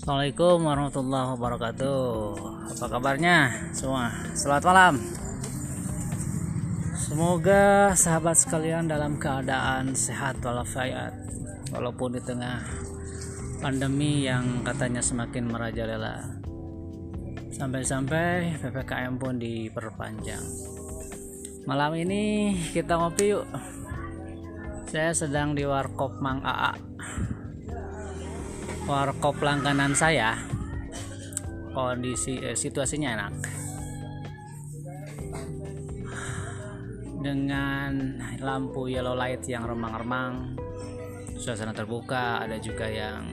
Assalamualaikum warahmatullahi wabarakatuh. Apa kabarnya semua? Selamat malam. Semoga sahabat sekalian dalam keadaan sehat walafiat walaupun di tengah pandemi yang katanya semakin merajalela. Sampai-sampai PPKM pun diperpanjang. Malam ini kita ngopi yuk. Saya sedang di Warkop Mang AA warkop langganan saya kondisi eh, situasinya enak. Dengan lampu yellow light yang remang-remang suasana terbuka ada juga yang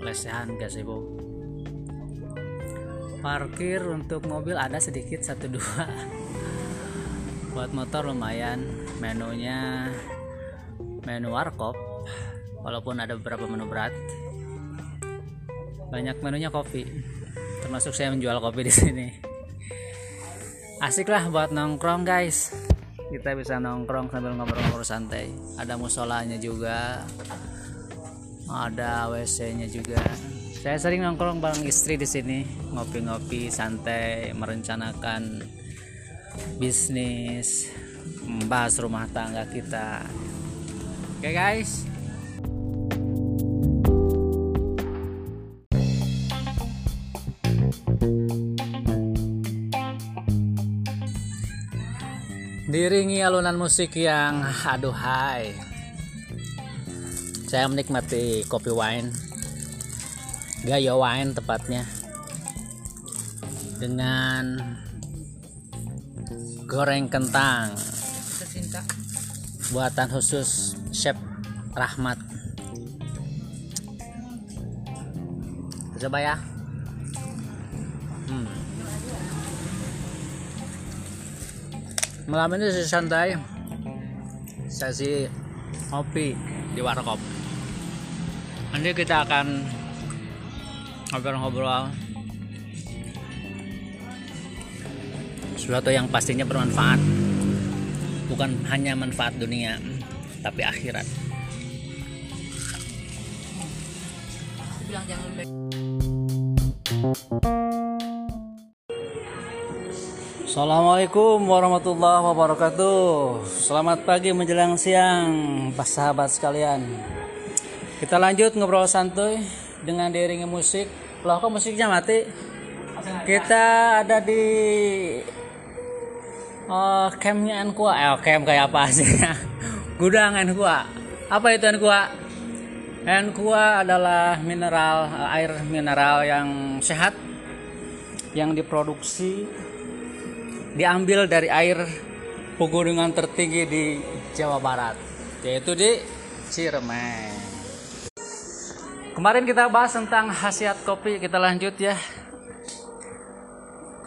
lesehan gazebo parkir untuk mobil ada sedikit satu dua. Buat motor lumayan menunya menu warkop walaupun ada beberapa menu berat banyak menunya kopi. Termasuk saya menjual kopi di sini. Asik lah buat nongkrong guys. Kita bisa nongkrong sambil ngobrol-ngobrol santai. Ada musolanya juga. Ada WC nya juga. Saya sering nongkrong bareng istri di sini. Ngopi-ngopi santai merencanakan bisnis membahas rumah tangga kita. Oke okay, guys diringi alunan musik yang aduhai saya menikmati kopi wine. Gaya wine tepatnya. Dengan goreng kentang. Buatan khusus chef Rahmat. Coba ya. Hmm. Malam ini sesi santai. Sesi kopi di warkop. Nanti kita akan ngobrol-ngobrol sesuatu yang pastinya bermanfaat. Bukan hanya manfaat dunia tapi akhirat. Bilang jangan Assalamualaikum warahmatullahi wabarakatuh. Selamat pagi menjelang siang Pas sahabat sekalian. Kita lanjut ngobrol santuy Dengan diiringi musik. Loh kok musiknya mati? Kita ada di Oh, campnya Enkua Eh camp kayak apa sih? Gudang Enkua Apa itu Enkua Enkua adalah mineral Air mineral yang sehat Yang diproduksi diambil dari air pegunungan tertinggi di Jawa Barat yaitu di Ciremai. Kemarin kita bahas tentang khasiat kopi, kita lanjut ya.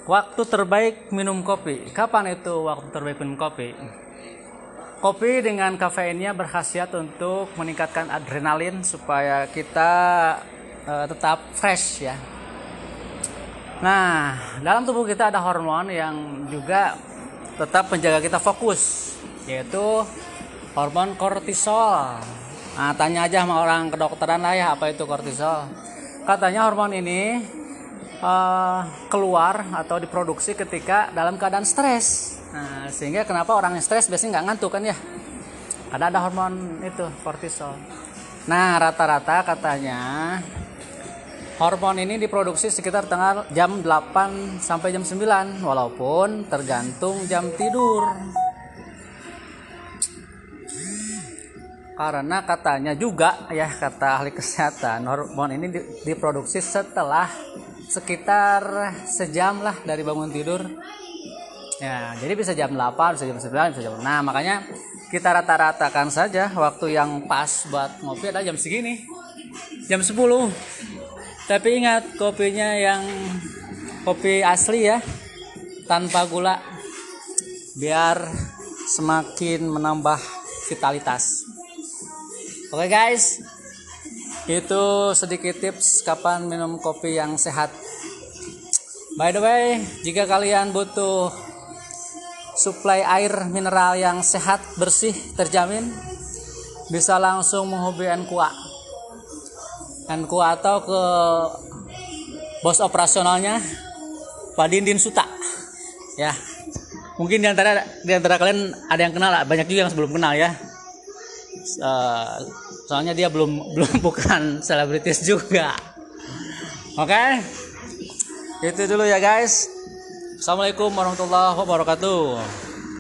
Waktu terbaik minum kopi. Kapan itu waktu terbaik minum kopi? Kopi dengan kafeinnya berkhasiat untuk meningkatkan adrenalin supaya kita uh, tetap fresh ya, Nah, dalam tubuh kita ada hormon yang juga tetap menjaga kita fokus, yaitu hormon kortisol. Nah, tanya aja sama orang kedokteran lah ya apa itu kortisol. Katanya hormon ini uh, keluar atau diproduksi ketika dalam keadaan stres. Nah, sehingga kenapa orang yang stres biasanya nggak ngantuk kan ya? Karena ada hormon itu kortisol. Nah, rata-rata katanya Hormon ini diproduksi sekitar tengah jam 8 sampai jam 9 walaupun tergantung jam tidur. Karena katanya juga ya kata ahli kesehatan hormon ini diproduksi setelah sekitar sejam lah dari bangun tidur. Ya, jadi bisa jam 8, bisa jam 9, bisa jam 6. Nah, makanya kita rata-ratakan saja waktu yang pas buat ngopi adalah jam segini. Jam 10 tapi ingat kopinya yang kopi asli ya tanpa gula biar semakin menambah vitalitas. Oke okay guys. Itu sedikit tips kapan minum kopi yang sehat. By the way jika kalian butuh suplai air mineral yang sehat bersih terjamin bisa langsung menghubungi Kuat NQ atau ke bos operasionalnya Pak Dindin Suta. Ya. Mungkin di antara di antara kalian ada yang kenal banyak juga yang belum kenal ya. Uh, soalnya dia belum belum bukan selebritis juga. Oke? Itu dulu ya guys. Assalamualaikum warahmatullahi wabarakatuh